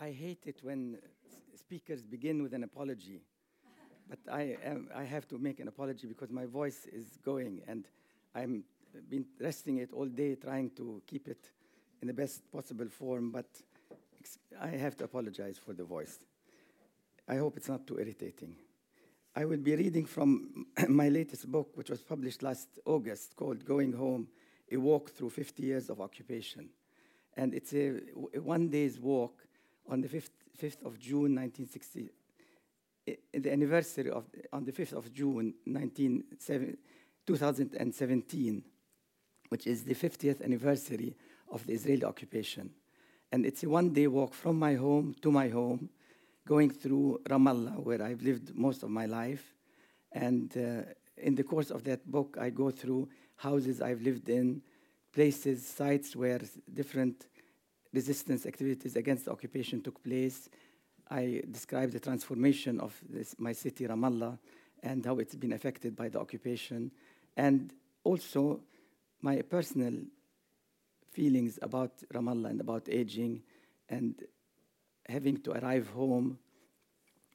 I hate it when speakers begin with an apology, but I, am, I have to make an apology because my voice is going and I'm been resting it all day trying to keep it in the best possible form, but I have to apologize for the voice. I hope it's not too irritating. I will be reading from my latest book, which was published last August, called Going Home A Walk Through 50 Years of Occupation. And it's a, a one day's walk on the 5th, 5th of June 1960, the anniversary of, on the 5th of June 2017, which is the 50th anniversary of the Israeli occupation. And it's a one day walk from my home to my home, going through Ramallah, where I've lived most of my life. And uh, in the course of that book, I go through houses I've lived in, places, sites where different resistance activities against the occupation took place. I describe the transformation of this, my city, Ramallah, and how it's been affected by the occupation, and also my personal feelings about Ramallah and about aging and having to arrive home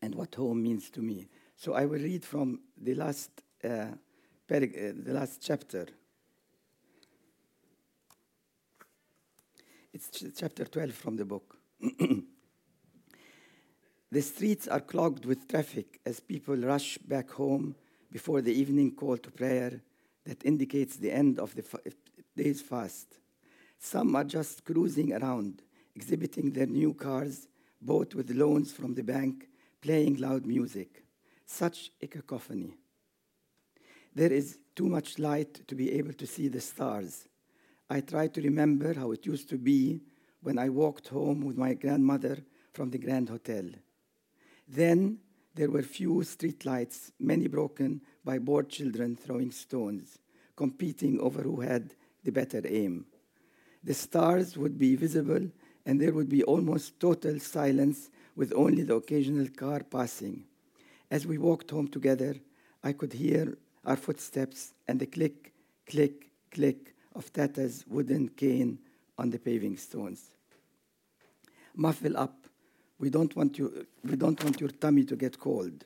and what home means to me. So I will read from the last, uh, uh, the last chapter. It's ch- chapter 12 from the book. the streets are clogged with traffic as people rush back home before the evening call to prayer that indicates the end of the day's fast. Some are just cruising around, exhibiting their new cars, bought with loans from the bank, playing loud music. Such a cacophony. There is too much light to be able to see the stars. I try to remember how it used to be when I walked home with my grandmother from the Grand Hotel. Then there were few street lights, many broken by bored children throwing stones, competing over who had the better aim. The stars would be visible, and there would be almost total silence with only the occasional car passing. As we walked home together, I could hear our footsteps and the click, click, click of Tata's wooden cane on the paving stones. Muffle up. We don't want you, we don't want your tummy to get cold.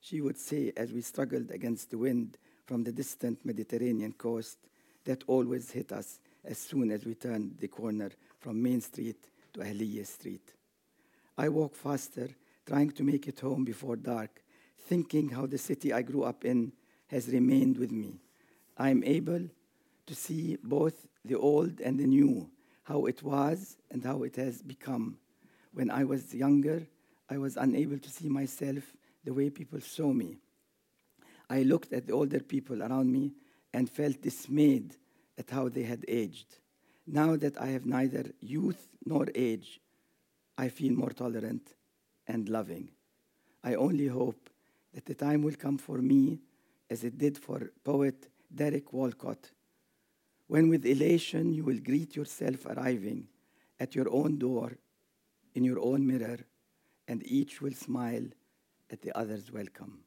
She would say as we struggled against the wind from the distant Mediterranean coast that always hit us as soon as we turned the corner from Main Street to Ahliya Street. I walk faster, trying to make it home before dark, thinking how the city I grew up in has remained with me. I am able to see both the old and the new, how it was and how it has become. When I was younger, I was unable to see myself the way people saw me. I looked at the older people around me and felt dismayed at how they had aged. Now that I have neither youth nor age, I feel more tolerant and loving. I only hope that the time will come for me as it did for poet Derek Walcott, when with elation you will greet yourself arriving at your own door in your own mirror, and each will smile at the other's welcome.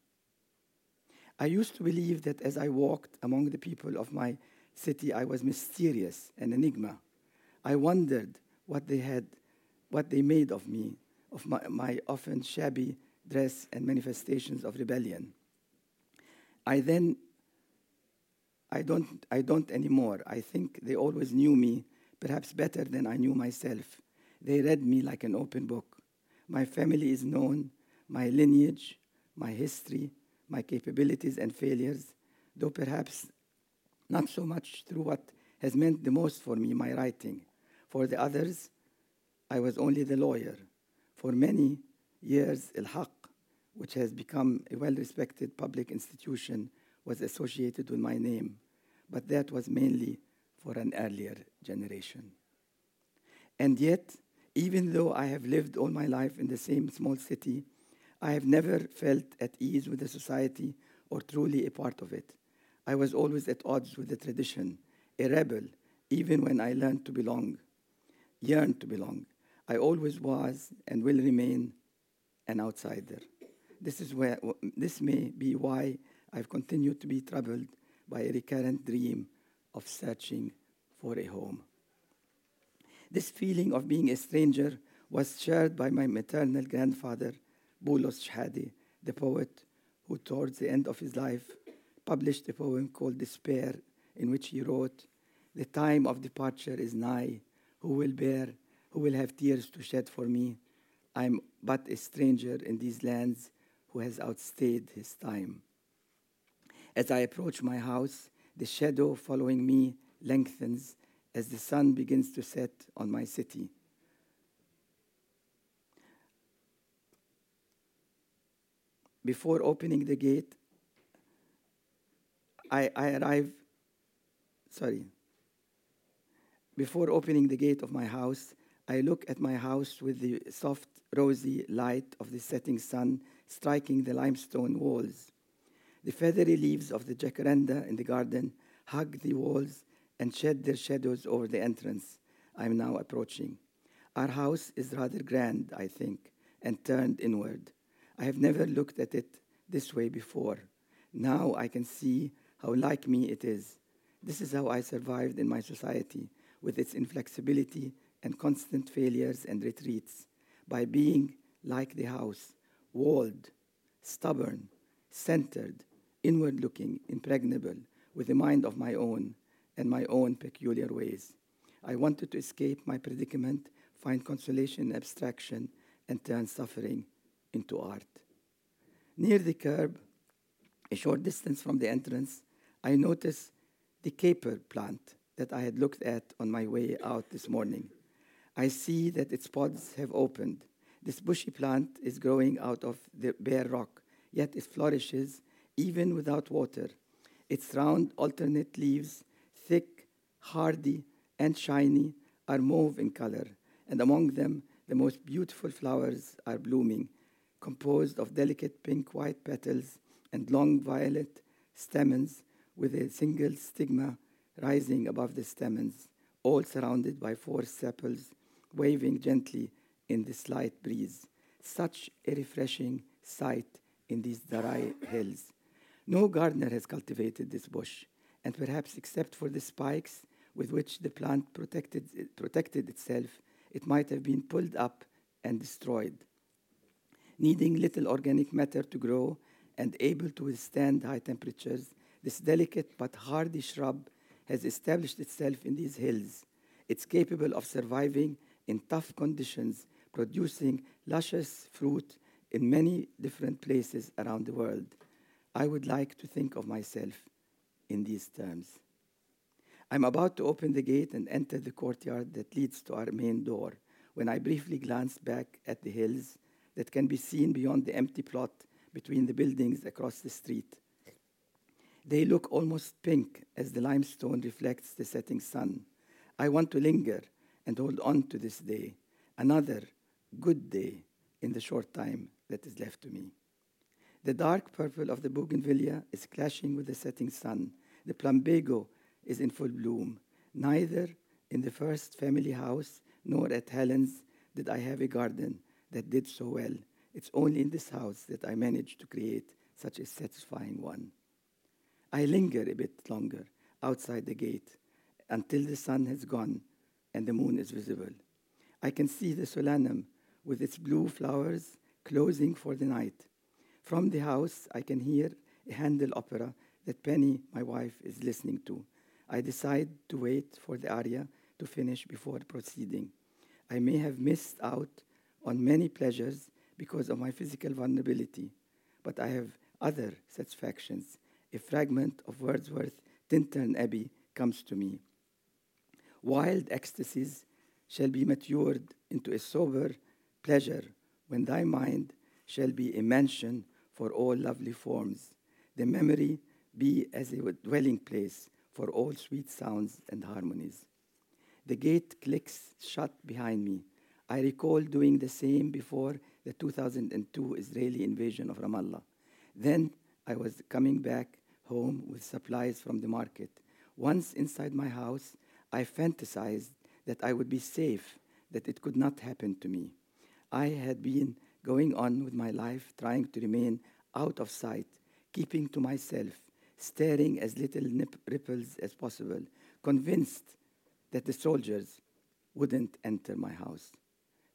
I used to believe that as I walked among the people of my city, I was mysterious, an enigma. I wondered what they had, what they made of me, of my, my often shabby dress and manifestations of rebellion. I then, I don't, I don't anymore. I think they always knew me, perhaps better than I knew myself. They read me like an open book. My family is known, my lineage, my history, my capabilities and failures, though perhaps not so much through what has meant the most for me, my writing. For the others, I was only the lawyer. For many years, El Haq, which has become a well respected public institution, was associated with my name, but that was mainly for an earlier generation. And yet, even though I have lived all my life in the same small city, I have never felt at ease with the society or truly a part of it. I was always at odds with the tradition, a rebel, even when I learned to belong, yearned to belong. I always was and will remain an outsider. This, is where, this may be why I've continued to be troubled by a recurrent dream of searching for a home. This feeling of being a stranger was shared by my maternal grandfather, Boulos Shehadeh, the poet who, towards the end of his life, published a poem called Despair, in which he wrote, The time of departure is nigh. Who will bear, who will have tears to shed for me? I am but a stranger in these lands who has outstayed his time. As I approach my house, the shadow following me lengthens as the sun begins to set on my city. Before opening the gate, I, I arrive, sorry. Before opening the gate of my house, I look at my house with the soft, rosy light of the setting sun striking the limestone walls. The feathery leaves of the jacaranda in the garden hug the walls and shed their shadows over the entrance I am now approaching. Our house is rather grand, I think, and turned inward. I have never looked at it this way before. Now I can see how like me it is. This is how I survived in my society, with its inflexibility and constant failures and retreats, by being like the house, walled, stubborn, centered, inward looking, impregnable, with a mind of my own and my own peculiar ways. I wanted to escape my predicament, find consolation in abstraction, and turn suffering into art. Near the curb, a short distance from the entrance, I noticed the caper plant that I had looked at on my way out this morning. I see that its pods have opened. This bushy plant is growing out of the bare rock, yet it flourishes even without water. Its round, alternate leaves, thick, hardy, and shiny, are mauve in color, and among them the most beautiful flowers are blooming, composed of delicate pink white petals and long violet stamens with a single stigma rising above the stamens, all surrounded by four sepals waving gently in the slight breeze. Such a refreshing sight in these Darai hills. No gardener has cultivated this bush, and perhaps except for the spikes with which the plant protected, protected itself, it might have been pulled up and destroyed. Needing little organic matter to grow and able to withstand high temperatures, this delicate but hardy shrub has established itself in these hills. It's capable of surviving in tough conditions, producing luscious fruit in many different places around the world. I would like to think of myself in these terms. I'm about to open the gate and enter the courtyard that leads to our main door when I briefly glance back at the hills that can be seen beyond the empty plot between the buildings across the street. They look almost pink as the limestone reflects the setting sun. I want to linger and hold on to this day, another good day in the short time that is left to me. The dark purple of the bougainvillea is clashing with the setting sun. The plumbago is in full bloom. Neither in the first family house nor at Helen's did I have a garden that did so well. It's only in this house that I managed to create such a satisfying one. I linger a bit longer outside the gate until the sun has gone and the moon is visible. I can see the solanum with its blue flowers closing for the night. From the house, I can hear a Handel opera that Penny, my wife, is listening to. I decide to wait for the aria to finish before proceeding. I may have missed out on many pleasures because of my physical vulnerability, but I have other satisfactions. A fragment of Wordsworth's Tintern Abbey comes to me. Wild ecstasies shall be matured into a sober pleasure when thy mind shall be a mansion for all lovely forms, the memory be as a dwelling place for all sweet sounds and harmonies. The gate clicks shut behind me. I recall doing the same before the 2002 Israeli invasion of Ramallah. Then I was coming back home with supplies from the market. Once inside my house, I fantasized that I would be safe, that it could not happen to me. I had been going on with my life, trying to remain out of sight, keeping to myself, staring as little nip- ripples as possible, convinced that the soldiers wouldn't enter my house.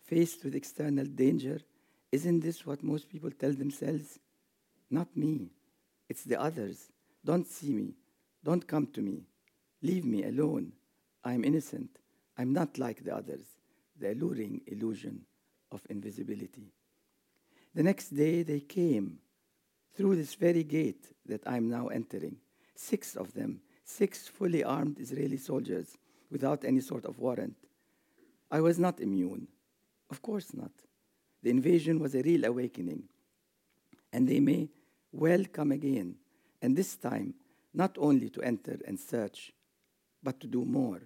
faced with external danger, isn't this what most people tell themselves? Not me. It's the others. Don't see me. Don't come to me. Leave me alone. I'm innocent. I'm not like the others. The alluring illusion of invisibility. The next day they came through this very gate that I'm now entering. Six of them, six fully armed Israeli soldiers without any sort of warrant. I was not immune. Of course not. The invasion was a real awakening. And they may well come again, and this time not only to enter and search, but to do more.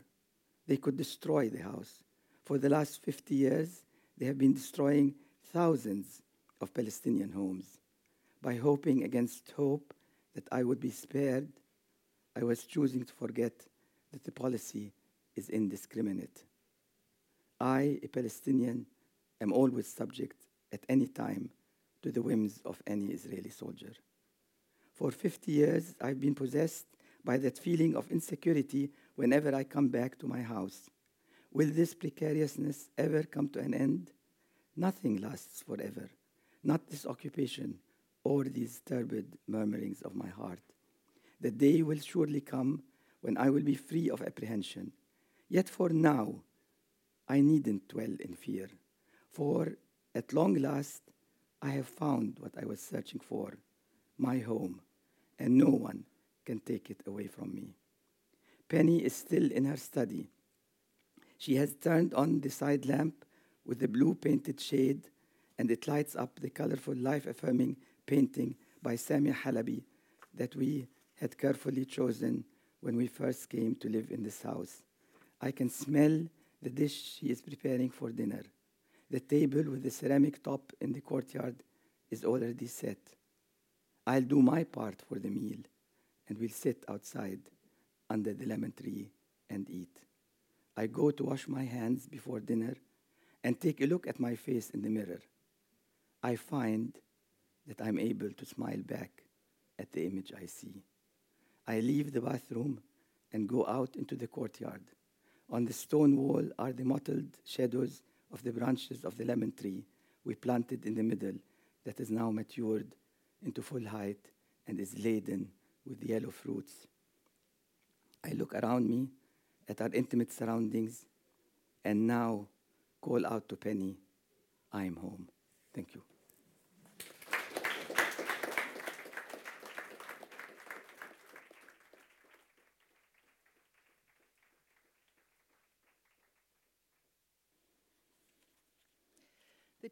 They could destroy the house. For the last 50 years, they have been destroying thousands of Palestinian homes. By hoping against hope that I would be spared, I was choosing to forget that the policy is indiscriminate. I, a Palestinian, am always subject at any time to the whims of any Israeli soldier. For 50 years, I've been possessed by that feeling of insecurity whenever I come back to my house. Will this precariousness ever come to an end? Nothing lasts forever, not this occupation or these turbid murmurings of my heart. The day will surely come when I will be free of apprehension. Yet for now, I needn't dwell in fear, for at long last, I have found what I was searching for my home, and no one can take it away from me. Penny is still in her study. She has turned on the side lamp with the blue painted shade, and it lights up the colorful, life affirming painting by Sami Halabi that we had carefully chosen when we first came to live in this house. I can smell the dish she is preparing for dinner. The table with the ceramic top in the courtyard is already set. I'll do my part for the meal, and we'll sit outside under the lemon tree and eat. I go to wash my hands before dinner and take a look at my face in the mirror. I find that I'm able to smile back at the image I see. I leave the bathroom and go out into the courtyard. On the stone wall are the mottled shadows of the branches of the lemon tree we planted in the middle that is now matured into full height and is laden with yellow fruits. I look around me at our intimate surroundings and now call out to Penny, I'm home. Thank you. The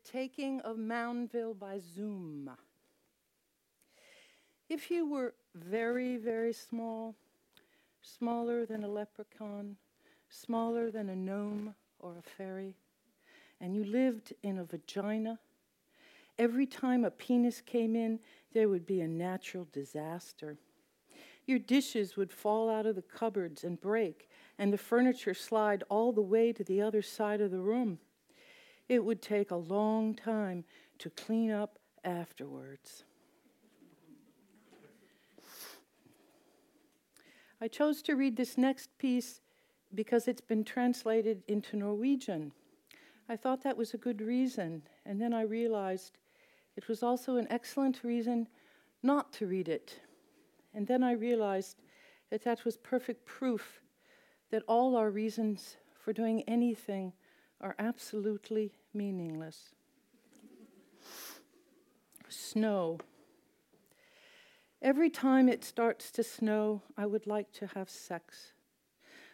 Taking of Moundville by Zoom. If you were very, very small, smaller than a leprechaun, smaller than a gnome or a fairy, and you lived in a vagina, every time a penis came in, there would be a natural disaster. Your dishes would fall out of the cupboards and break, and the furniture slide all the way to the other side of the room. It would take a long time to clean up afterwards. I chose to read this next piece because it's been translated into Norwegian. I thought that was a good reason, and then I realized it was also an excellent reason not to read it. And then I realized that that was perfect proof that all our reasons for doing anything are absolutely meaningless. Snow. Every time it starts to snow, I would like to have sex.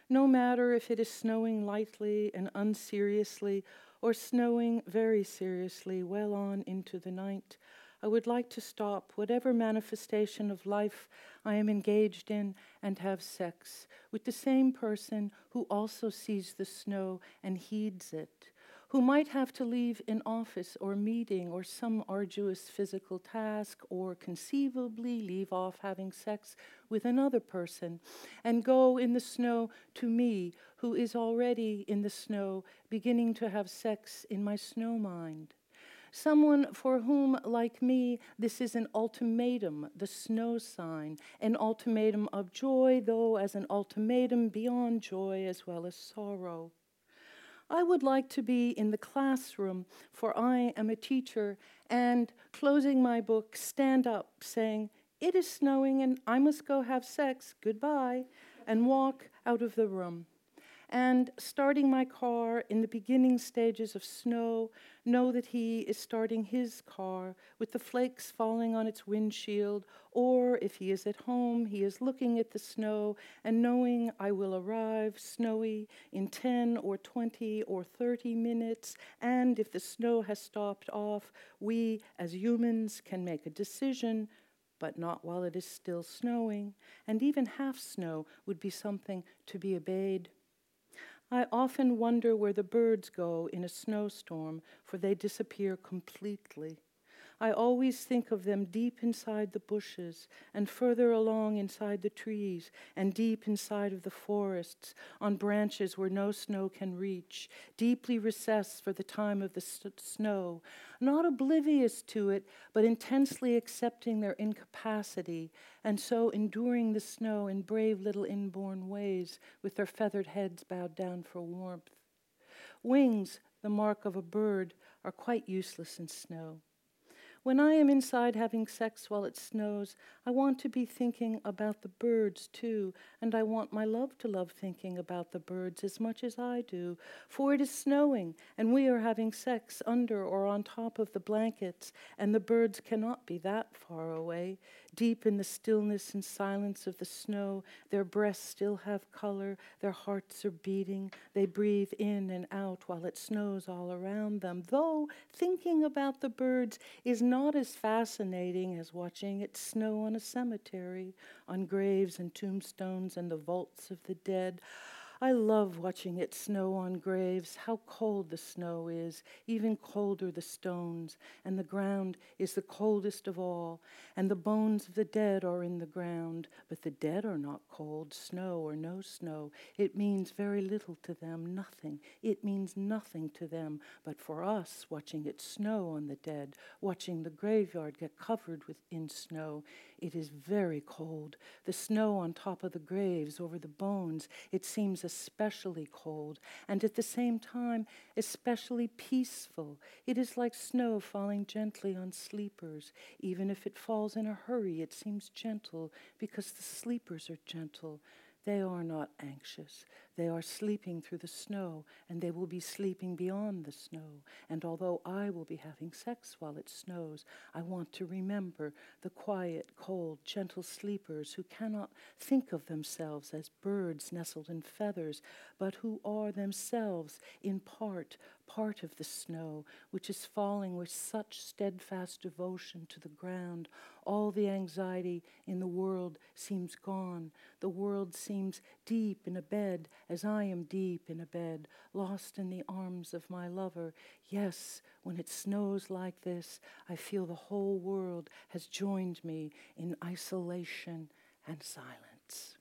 No matter if it is snowing lightly and unseriously or snowing very seriously well on into the night, I would like to stop whatever manifestation of life I am engaged in and have sex with the same person who also sees the snow and heeds it, who might have to leave an office or meeting or some arduous physical task, or conceivably leave off having sex with another person and go in the snow to me, who is already in the snow, beginning to have sex in my snow mind. Someone for whom, like me, this is an ultimatum, the snow sign, an ultimatum of joy, though as an ultimatum beyond joy as well as sorrow. I would like to be in the classroom, for I am a teacher, and closing my book, stand up, saying, It is snowing and I must go have sex, goodbye, and walk out of the room and starting my car in the beginning stages of snow, know that he is starting his car with the flakes falling on its windshield, or if he is at home, he is looking at the snow and knowing I will arrive snowy in 10 or 20 or 30 minutes, and if the snow has stopped off, we as humans can make a decision but not while it is still snowing, and even half snow would be something to be obeyed. I often wonder where the birds go in a snowstorm, for they disappear completely. I always think of them deep inside the bushes and further along inside the trees and deep inside of the forests on branches where no snow can reach, deeply recessed for the time of the snow, not oblivious to it, but intensely accepting their incapacity and so enduring the snow in brave little inborn ways with their feathered heads bowed down for warmth. Wings, the mark of a bird, are quite useless in snow. When I am inside having sex while it snows, I want to be thinking about the birds too, and I want my love to love thinking about the birds as much as I do. For it is snowing, and we are having sex under or on top of the blankets, and the birds cannot be that far away. Deep in the stillness and silence of the snow, their breasts still have color, their hearts are beating, they breathe in and out while it snows all around them. Though thinking about the birds is not as fascinating as watching it snow on a cemetery, on graves and tombstones and the vaults of the dead. I love watching it snow on graves, how cold the snow is, even colder the stones, and the ground is the coldest of all, and the bones of the dead are in the ground, but the dead are not cold, snow or no snow. It means very little to them, nothing. It means nothing to them, but for us, watching it snow on the dead, watching the graveyard get covered with in snow, it is very cold. The snow on top of the graves over the bones, it seems especially cold, and at the same time, especially peaceful. It is like snow falling gently on sleepers. Even if it falls in a hurry, it seems gentle because the sleepers are gentle. They are not anxious. They are sleeping through the snow, and they will be sleeping beyond the snow. And although I will be having sex while it snows, I want to remember the quiet, cold, gentle sleepers who cannot think of themselves as birds nestled in feathers, but who are themselves, in part, part of the snow, which is falling with such steadfast devotion to the ground. All the anxiety in the world seems gone. The world seems deep in a bed as I am deep in a bed, lost in the arms of my lover. Yes, when it snows like this, I feel the whole world has joined me in isolation and silence.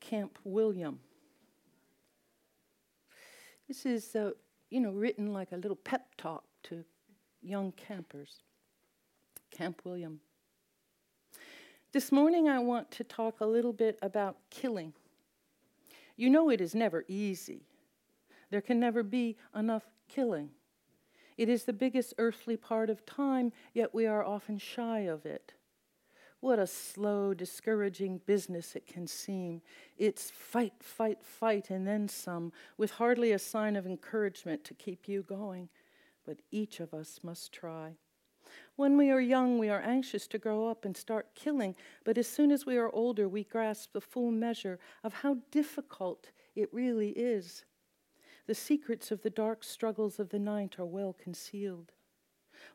Camp William. This is, uh, you know, written like a little pep talk to young campers. Camp William. This morning, I want to talk a little bit about killing. You know, it is never easy. There can never be enough killing. It is the biggest earthly part of time, yet we are often shy of it. What a slow, discouraging business it can seem. It's fight, fight, fight, and then some, with hardly a sign of encouragement to keep you going. But each of us must try. When we are young, we are anxious to grow up and start killing, but as soon as we are older, we grasp the full measure of how difficult it really is. The secrets of the dark struggles of the night are well concealed.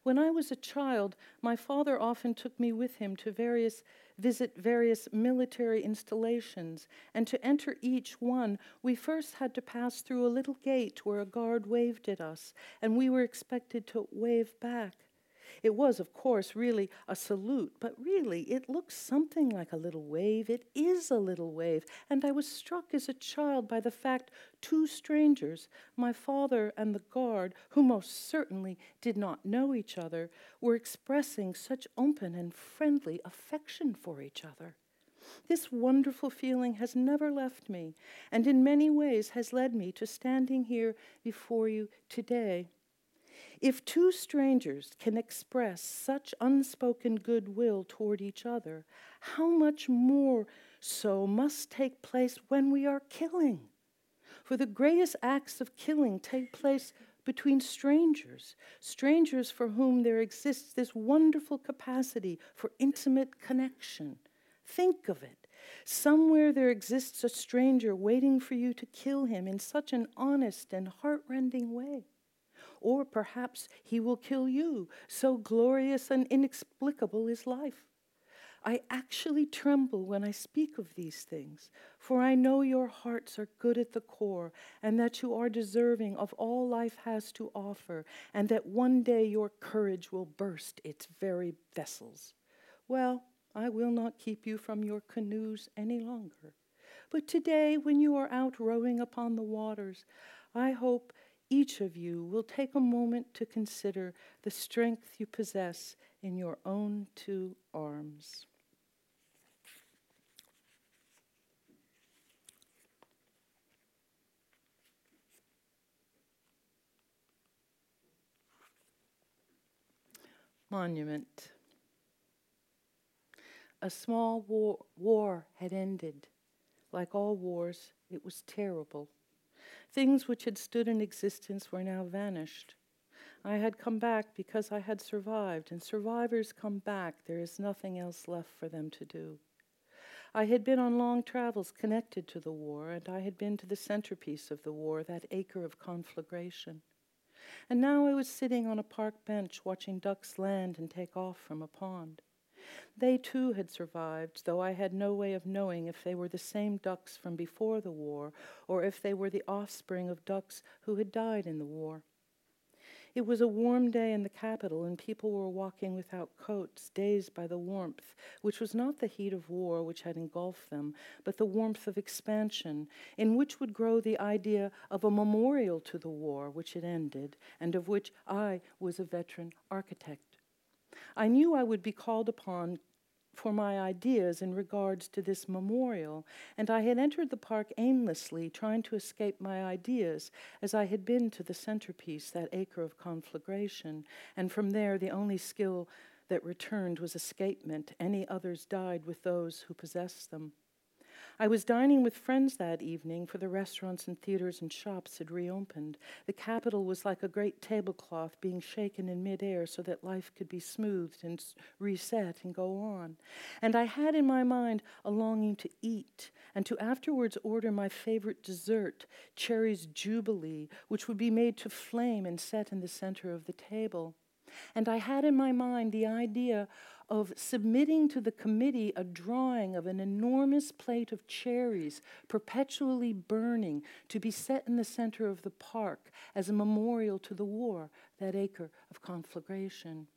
When I was a child, my father often took me with him to various visit various military installations, and to enter each one, we first had to pass through a little gate where a guard waved at us, and we were expected to wave back. It was, of course, really a salute, but really it looks something like a little wave. It is a little wave. And I was struck as a child by the fact two strangers, my father and the guard, who most certainly did not know each other, were expressing such open and friendly affection for each other. This wonderful feeling has never left me, and in many ways has led me to standing here before you today. If two strangers can express such unspoken goodwill toward each other, how much more so must take place when we are killing? For the greatest acts of killing take place between strangers, strangers for whom there exists this wonderful capacity for intimate connection. Think of it. Somewhere there exists a stranger waiting for you to kill him in such an honest and heartrending way. Or perhaps he will kill you, so glorious and inexplicable is life. I actually tremble when I speak of these things, for I know your hearts are good at the core, and that you are deserving of all life has to offer, and that one day your courage will burst its very vessels. Well, I will not keep you from your canoes any longer. But today, when you are out rowing upon the waters, I hope each of you will take a moment to consider the strength you possess in your own two arms. Monument. A small war, war had ended. Like all wars, it was terrible. Things which had stood in existence were now vanished. I had come back because I had survived, and survivors come back. There is nothing else left for them to do. I had been on long travels connected to the war, and I had been to the centerpiece of the war, that acre of conflagration. And now I was sitting on a park bench watching ducks land and take off from a pond. They too had survived, though I had no way of knowing if they were the same ducks from before the war or if they were the offspring of ducks who had died in the war. It was a warm day in the capital, and people were walking without coats, dazed by the warmth, which was not the heat of war which had engulfed them, but the warmth of expansion, in which would grow the idea of a memorial to the war which had ended, and of which I was a veteran architect. I knew I would be called upon for my ideas in regards to this memorial, and I had entered the park aimlessly, trying to escape my ideas, as I had been to the centerpiece, that acre of conflagration, and from there the only skill that returned was escapement. Any others died with those who possessed them. I was dining with friends that evening, for the restaurants and theaters and shops had reopened. The capital was like a great tablecloth being shaken in midair so that life could be smoothed and reset and go on. And I had in my mind a longing to eat and to afterwards order my favorite dessert, Cherries Jubilee, which would be made to flame and set in the center of the table. And I had in my mind the idea of submitting to the committee a drawing of an enormous plate of cherries perpetually burning to be set in the center of the park as a memorial to the war, that acre of conflagration.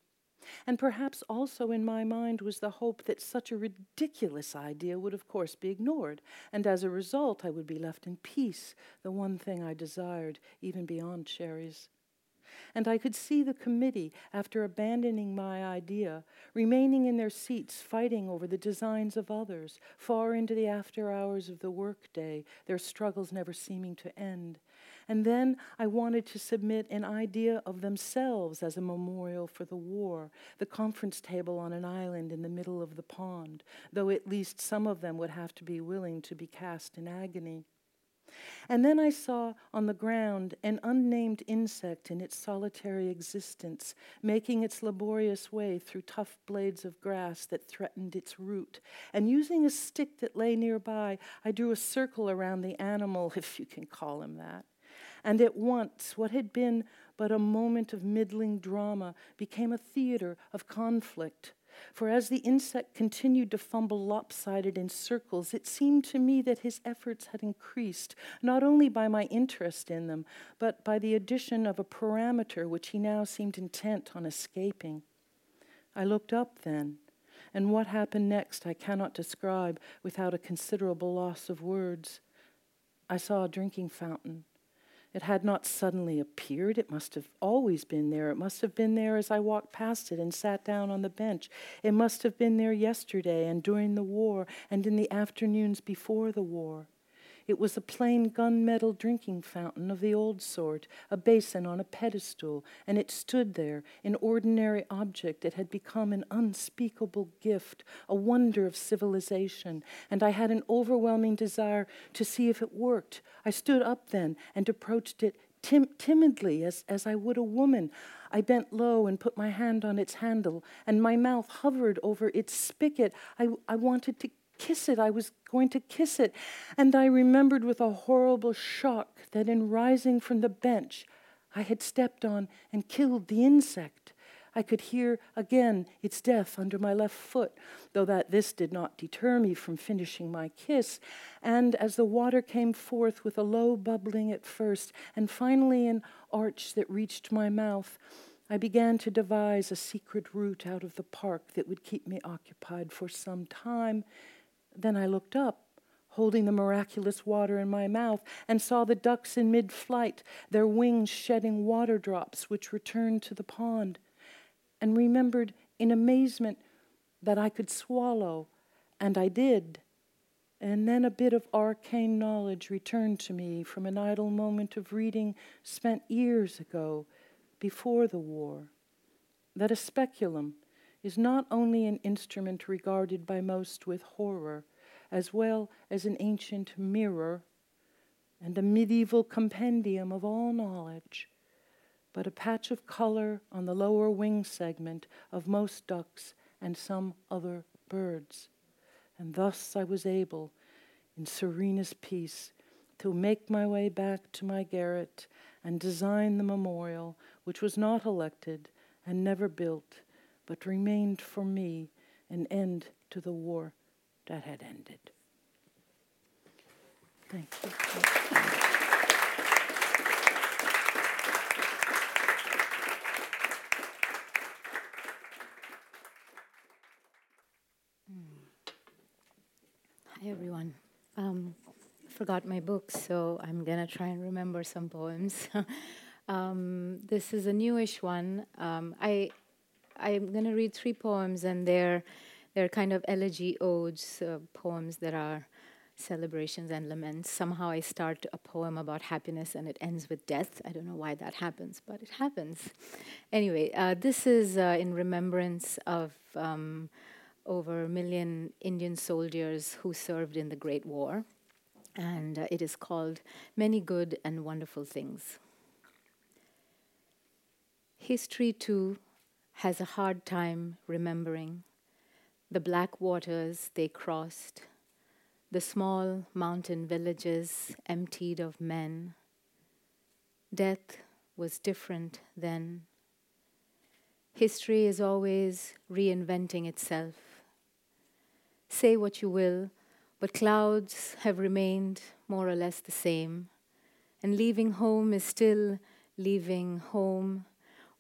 And perhaps also in my mind was the hope that such a ridiculous idea would, of course, be ignored, and as a result, I would be left in peace, the one thing I desired, even beyond cherries and I could see the committee, after abandoning my idea, remaining in their seats, fighting over the designs of others, far into the after hours of the workday, their struggles never seeming to end. And then I wanted to submit an idea of themselves as a memorial for the war, the conference table on an island in the middle of the pond, though at least some of them would have to be willing to be cast in agony. And then I saw on the ground an unnamed insect in its solitary existence, making its laborious way through tough blades of grass that threatened its root. And using a stick that lay nearby, I drew a circle around the animal, if you can call him that. And at once, what had been but a moment of middling drama became a theater of conflict for as the insect continued to fumble lopsided in circles, it seemed to me that his efforts had increased, not only by my interest in them, but by the addition of a parameter which he now seemed intent on escaping. I looked up then, and what happened next I cannot describe without a considerable loss of words. I saw a drinking fountain It had not suddenly appeared. It must have always been there. It must have been there as I walked past it and sat down on the bench. It must have been there yesterday and during the war and in the afternoons before the war. It was a plain gunmetal drinking fountain of the old sort, a basin on a pedestal, and it stood there, an ordinary object that had become an unspeakable gift, a wonder of civilization, and I had an overwhelming desire to see if it worked. I stood up then and approached it tim- timidly as, as I would a woman. I bent low and put my hand on its handle, and my mouth hovered over its spigot. I, I wanted to kiss it. I was going to kiss it. And I remembered with a horrible shock that in rising from the bench, I had stepped on and killed the insect. I could hear again its death under my left foot, though that this did not deter me from finishing my kiss. And as the water came forth with a low bubbling at first, and finally an arch that reached my mouth, I began to devise a secret route out of the park that would keep me occupied for some time then I looked up, holding the miraculous water in my mouth, and saw the ducks in mid flight, their wings shedding water drops which returned to the pond, and remembered in amazement that I could swallow, and I did. And then a bit of arcane knowledge returned to me from an idle moment of reading spent years ago, before the war, that a speculum is not only an instrument regarded by most with horror, as well as an ancient mirror and a medieval compendium of all knowledge, but a patch of color on the lower wing segment of most ducks and some other birds. And thus I was able, in serenest peace, to make my way back to my garret and design the memorial, which was not elected and never built but remained for me an end to the war that had ended. Thank you. Hi, everyone. Um, I forgot my book, so I'm going to try and remember some poems. um, this is a newish one. Um, I I'm going to read three poems, and they're they're kind of elegy odes, uh, poems that are celebrations and laments. Somehow I start a poem about happiness and it ends with death. I don't know why that happens, but it happens. Anyway, uh, this is uh, in remembrance of um, over a million Indian soldiers who served in the Great War, and uh, it is called Many Good and Wonderful Things. History, too, has a hard time remembering the black waters they crossed, the small mountain villages emptied of men. Death was different then. History is always reinventing itself. Say what you will, but clouds have remained more or less the same, and leaving home is still leaving home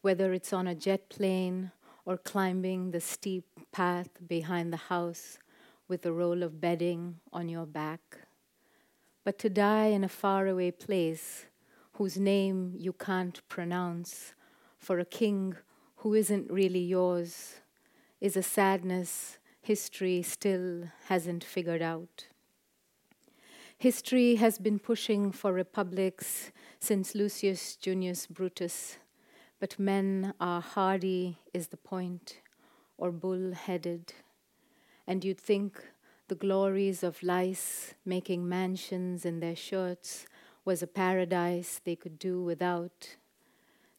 whether it's on a jet plane or climbing the steep path behind the house with a roll of bedding on your back. But to die in a faraway place whose name you can't pronounce for a king who isn't really yours is a sadness history still hasn't figured out. History has been pushing for republics since Lucius Junius Brutus but men are hardy, is the point, or bull headed. And you'd think the glories of lice making mansions in their shirts was a paradise they could do without.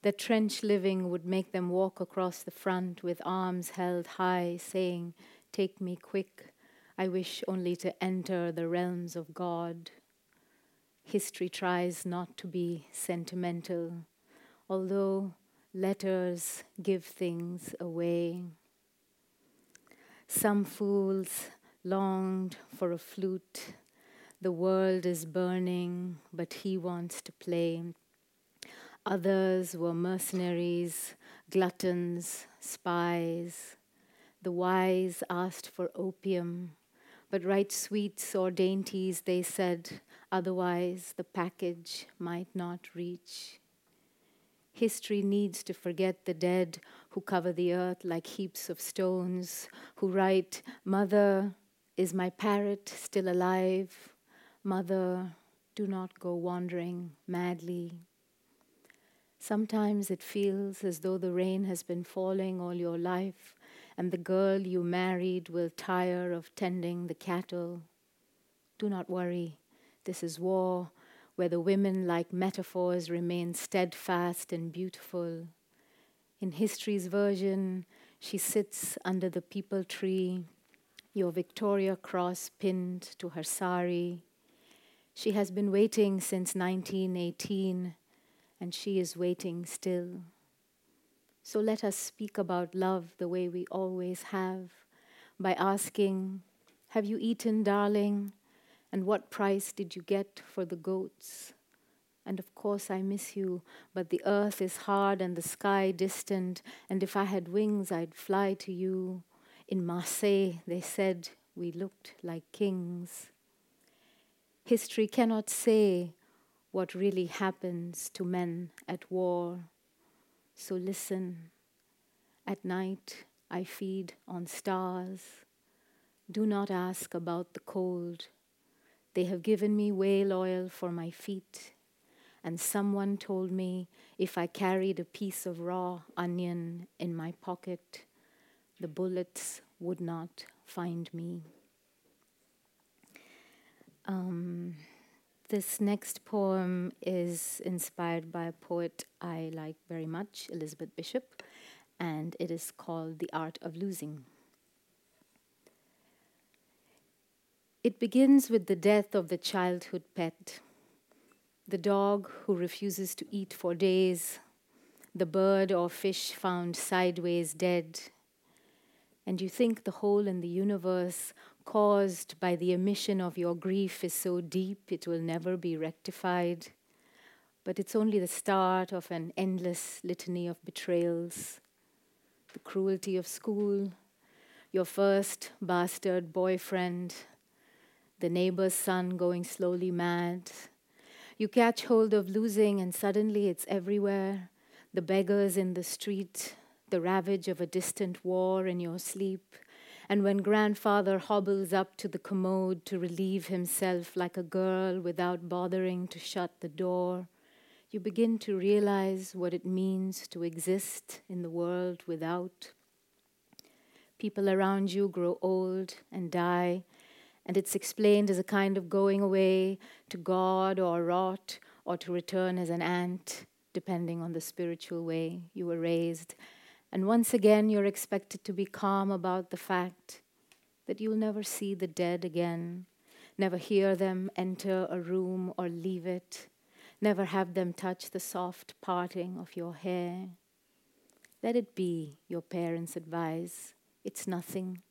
That trench living would make them walk across the front with arms held high, saying, Take me quick, I wish only to enter the realms of God. History tries not to be sentimental, although letters give things away. Some fools longed for a flute. The world is burning, but he wants to play. Others were mercenaries, gluttons, spies. The wise asked for opium, but right sweets or dainties, they said, Otherwise, the package might not reach. History needs to forget the dead who cover the earth like heaps of stones, who write, Mother, is my parrot still alive? Mother, do not go wandering madly. Sometimes it feels as though the rain has been falling all your life, and the girl you married will tire of tending the cattle. Do not worry, this is war, where the women, like metaphors, remain steadfast and beautiful. In history's version, she sits under the peepal tree, your Victoria Cross pinned to her sari. She has been waiting since 1918 and she is waiting still. So let us speak about love the way we always have, by asking, Have you eaten, darling? And what price did you get for the goats? And of course, I miss you, but the earth is hard and the sky distant, and if I had wings, I'd fly to you. In Marseille, they said we looked like kings. History cannot say what really happens to men at war. So listen. At night, I feed on stars. Do not ask about the cold. They have given me whale oil for my feet, and someone told me if I carried a piece of raw onion in my pocket, the bullets would not find me. Um, this next poem is inspired by a poet I like very much, Elizabeth Bishop, and it is called The Art of Losing. It begins with the death of the childhood pet, the dog who refuses to eat for days, the bird or fish found sideways dead. And you think the hole in the universe caused by the emission of your grief is so deep it will never be rectified. But it's only the start of an endless litany of betrayals the cruelty of school, your first bastard boyfriend, the neighbor's son going slowly mad. You catch hold of losing, and suddenly it's everywhere the beggars in the street, the ravage of a distant war in your sleep and when grandfather hobbles up to the commode to relieve himself like a girl without bothering to shut the door, you begin to realize what it means to exist in the world without. People around you grow old and die, and it's explained as a kind of going away to God or rot or to return as an ant, depending on the spiritual way you were raised. And once again, you're expected to be calm about the fact that you'll never see the dead again, never hear them enter a room or leave it, never have them touch the soft parting of your hair. Let it be, your parents advise. It's nothing.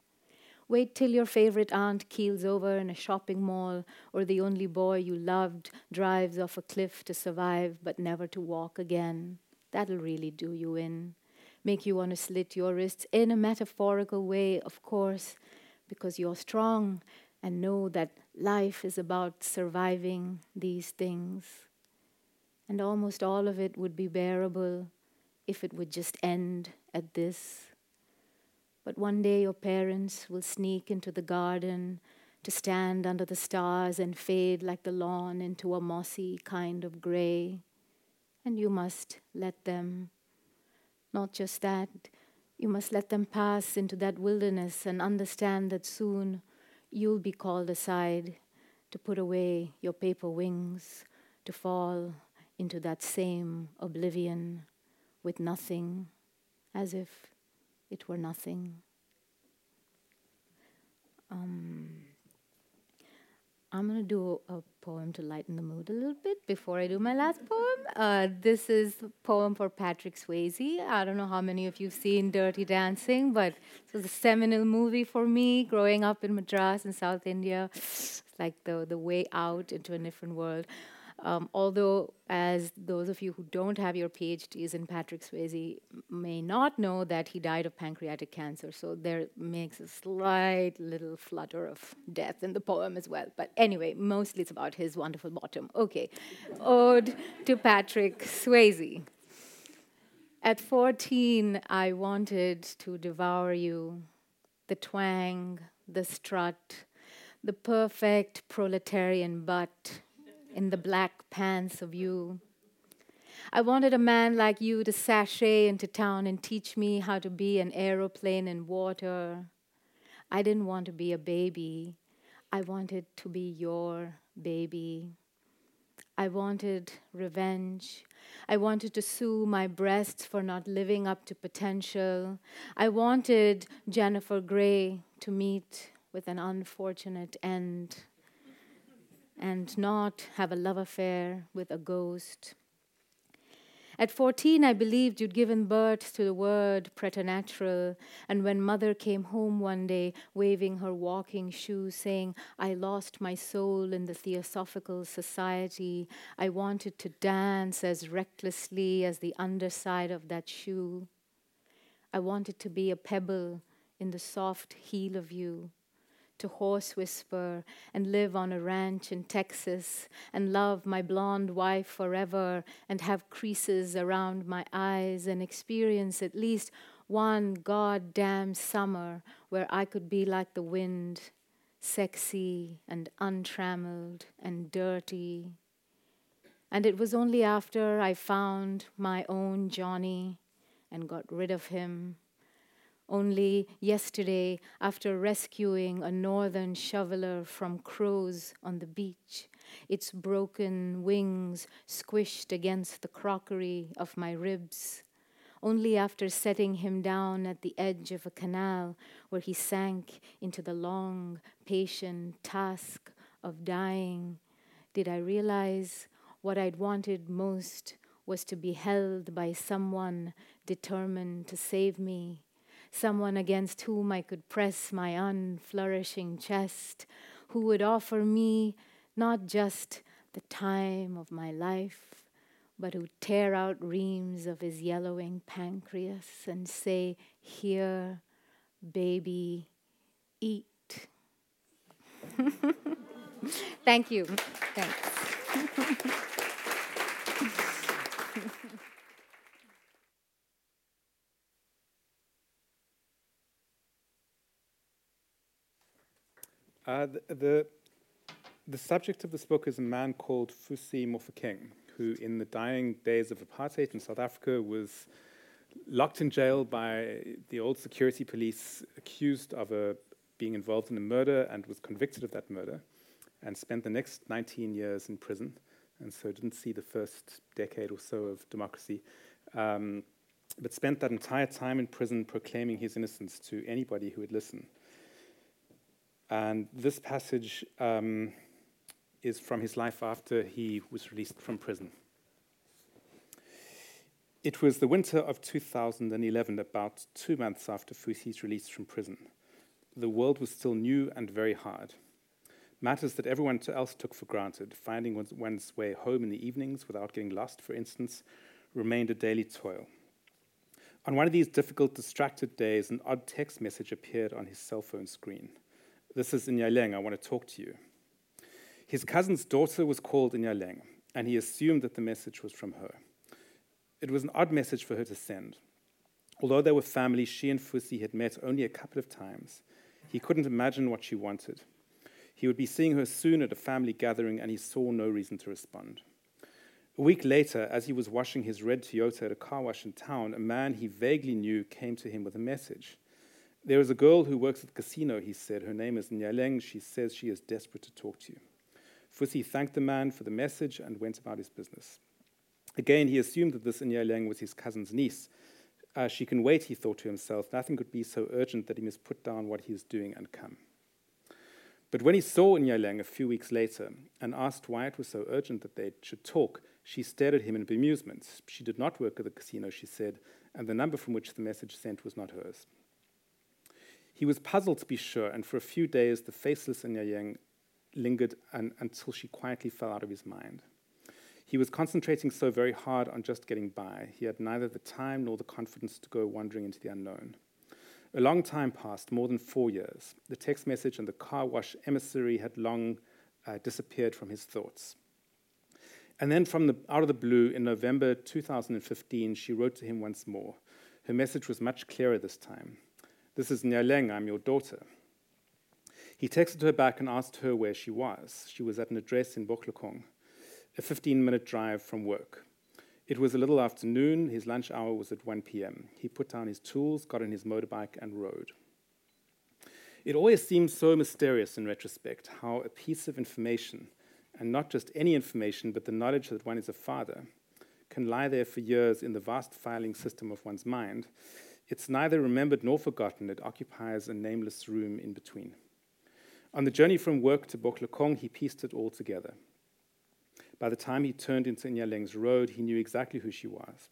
Wait till your favorite aunt keels over in a shopping mall, or the only boy you loved drives off a cliff to survive but never to walk again. That'll really do you in make you want to slit your wrists in a metaphorical way, of course, because you're strong and know that life is about surviving these things. And almost all of it would be bearable if it would just end at this. But one day your parents will sneak into the garden to stand under the stars and fade like the lawn into a mossy kind of gray. And you must let them not just that, you must let them pass into that wilderness and understand that soon you'll be called aside to put away your paper wings, to fall into that same oblivion with nothing, as if it were nothing. Um, I'm going to do a poem to lighten the mood a little bit before I do my last poem. Uh, this is a poem for Patrick Swayze. I don't know how many of you have seen Dirty Dancing, but it was a seminal movie for me growing up in Madras in South India. It's like the, the way out into a different world. Um, although, as those of you who don't have your PhDs in Patrick Swayze may not know, that he died of pancreatic cancer. So there makes a slight little flutter of death in the poem as well. But anyway, mostly it's about his wonderful bottom. Okay, Ode to Patrick Swayze. At 14, I wanted to devour you, the twang, the strut, the perfect proletarian butt in the black pants of you. I wanted a man like you to sashay into town and teach me how to be an aeroplane in water. I didn't want to be a baby. I wanted to be your baby. I wanted revenge. I wanted to sue my breasts for not living up to potential. I wanted Jennifer Grey to meet with an unfortunate end and not have a love affair with a ghost. At 14, I believed you'd given birth to the word preternatural. And when mother came home one day, waving her walking shoes, saying, I lost my soul in the Theosophical Society, I wanted to dance as recklessly as the underside of that shoe. I wanted to be a pebble in the soft heel of you to horse whisper and live on a ranch in Texas and love my blonde wife forever and have creases around my eyes and experience at least one goddamn summer where I could be like the wind, sexy and untrammeled and dirty. And it was only after I found my own Johnny and got rid of him only yesterday, after rescuing a northern shoveler from crows on the beach, its broken wings squished against the crockery of my ribs. Only after setting him down at the edge of a canal where he sank into the long, patient task of dying did I realize what I'd wanted most was to be held by someone determined to save me someone against whom I could press my unflourishing chest, who would offer me not just the time of my life, but who'd tear out reams of his yellowing pancreas and say, Here, baby, eat. Thank you. Thanks. Uh, the, the, subject of this book is a man called Fusi Mofokeng, who, in the dying days of apartheid in South Africa, was locked in jail by the old security police, accused of a, being involved in a murder, and was convicted of that murder, and spent the next 19 years in prison, and so didn't see the first decade or so of democracy. Um, but spent that entire time in prison proclaiming his innocence to anybody who would listen. And this passage um, is from his life after he was released from prison. It was the winter of 2011, about two months after Fusi's release from prison. The world was still new and very hard. Matters that everyone else took for granted, finding one's way home in the evenings without getting lost, for instance, remained a daily toil. On one of these difficult, distracted days, an odd text message appeared on his cell phone screen. This is Nyaleng. I want to talk to you. His cousin's daughter was called Nyaleng, and he assumed that the message was from her. It was an odd message for her to send. Although they were family, she and Fusi had met only a couple of times. He couldn't imagine what she wanted. He would be seeing her soon at a family gathering, and he saw no reason to respond. A week later, as he was washing his red Toyota at a car wash in town, a man he vaguely knew came to him with a message. There is a girl who works at the casino, he said. Her name is Nyaleng. She says she is desperate to talk to you. Fusi thanked the man for the message and went about his business. Again, he assumed that this Nyaleng was his cousin's niece. Uh, she can wait, he thought to himself. Nothing could be so urgent that he must put down what he is doing and come. But when he saw Nyaleng a few weeks later and asked why it was so urgent that they should talk, she stared at him in bemusement. She did not work at the casino, she said, and the number from which the message sent was not hers. He was puzzled to be sure, and for a few days the faceless Nyaleng lingered until she quietly fell out of his mind. He was concentrating so very hard on just getting by. He had neither the time nor the confidence to go wandering into the unknown. A long time passed, more than four years. The text message and the car wash emissary had long uh, disappeared from his thoughts. And then, from the, out of the blue, in November 2015, she wrote to him once more. Her message was much clearer this time. This is Nyaleng, I'm your daughter. He texted her back and asked her where she was. She was at an address in Bohlokong a 15 minute drive from work. It was a little afternoon, his lunch hour was at 1 p.m. He put down his tools, got on his motorbike, and rode. It always seems so mysterious in retrospect how a piece of information, and not just any information, but the knowledge that one is a father, can lie there for years in the vast filing system of one's mind. It's neither remembered nor forgotten, it occupies a nameless room in between. On the journey from work to Bohlokong, he pieced it all together. By the time he turned into Nyaleng's road, he knew exactly who she was.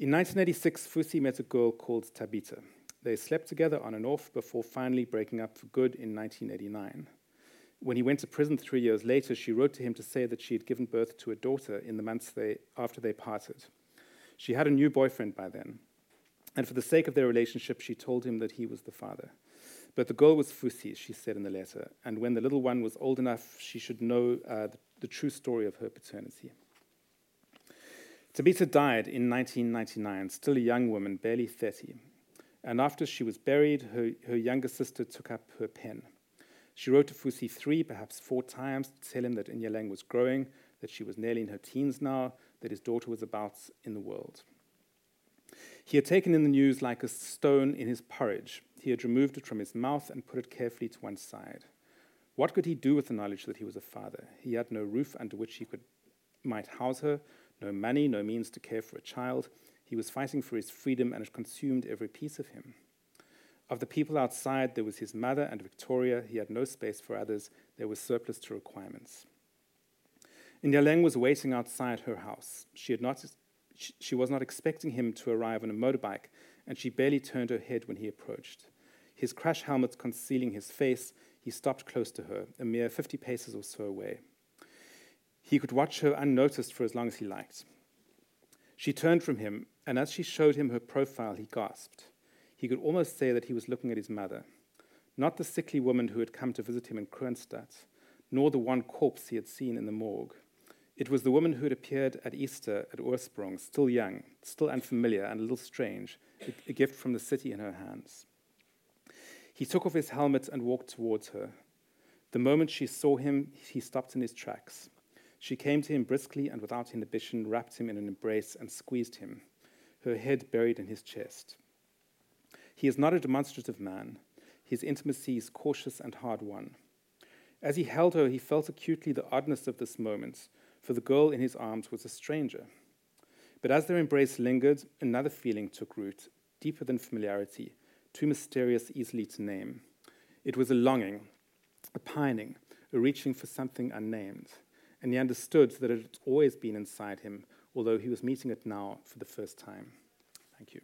In 1986, Fusi met a girl called Tabita. They slept together on and off before finally breaking up for good in 1989. When he went to prison three years later, she wrote to him to say that she had given birth to a daughter in the months they, after they parted. She had a new boyfriend by then, and for the sake of their relationship, she told him that he was the father. But the girl was Fusi, she said in the letter, and when the little one was old enough, she should know uh, the the true story of her paternity. Tabita died in 1999, still a young woman, barely 30. And after she was buried, her, her younger sister took up her pen. She wrote to Fusi three, perhaps four times, to tell him that Nyaleng was growing, that she was nearly in her teens now, that his daughter was about in the world. He had taken in the news like a stone in his porridge. He had removed it from his mouth and put it carefully to one side. What could he do with the knowledge that he was a father? He had no roof under which he could, might house her, no money, no means to care for a child. He was fighting for his freedom, and it consumed every piece of him. Of the people outside, there was his mother and Victoria. He had no space for others. There was surplus to requirements. Nyaleng was waiting outside her house. She, had not, she was not expecting him to arrive on a motorbike, and she barely turned her head when he approached. His crash helmet concealing his face, he stopped close to her, a mere 50 paces or so away. He could watch her unnoticed for as long as he liked. She turned from him, and as she showed him her profile, he gasped. He could almost say that he was looking at his mother, not the sickly woman who had come to visit him in Kroonstad, nor the one corpse he had seen in the morgue. It was the woman who had appeared at Easter at Oorsprong, still young, still unfamiliar, and a little strange, a gift from the city in her hands. He took off his helmet and walked towards her. The moment she saw him, he stopped in his tracks. She came to him briskly and without inhibition, wrapped him in an embrace, and squeezed him, her head buried in his chest. He is not a demonstrative man. His intimacy is cautious and hard won. As he held her, he felt acutely the oddness of this moment, for the girl in his arms was a stranger. But as their embrace lingered, another feeling took root, deeper than familiarity, too mysterious easily to name. It was a longing, a pining, a reaching for something unnamed, and he understood that it had always been inside him, although he was meeting it now for the first time. Thank you.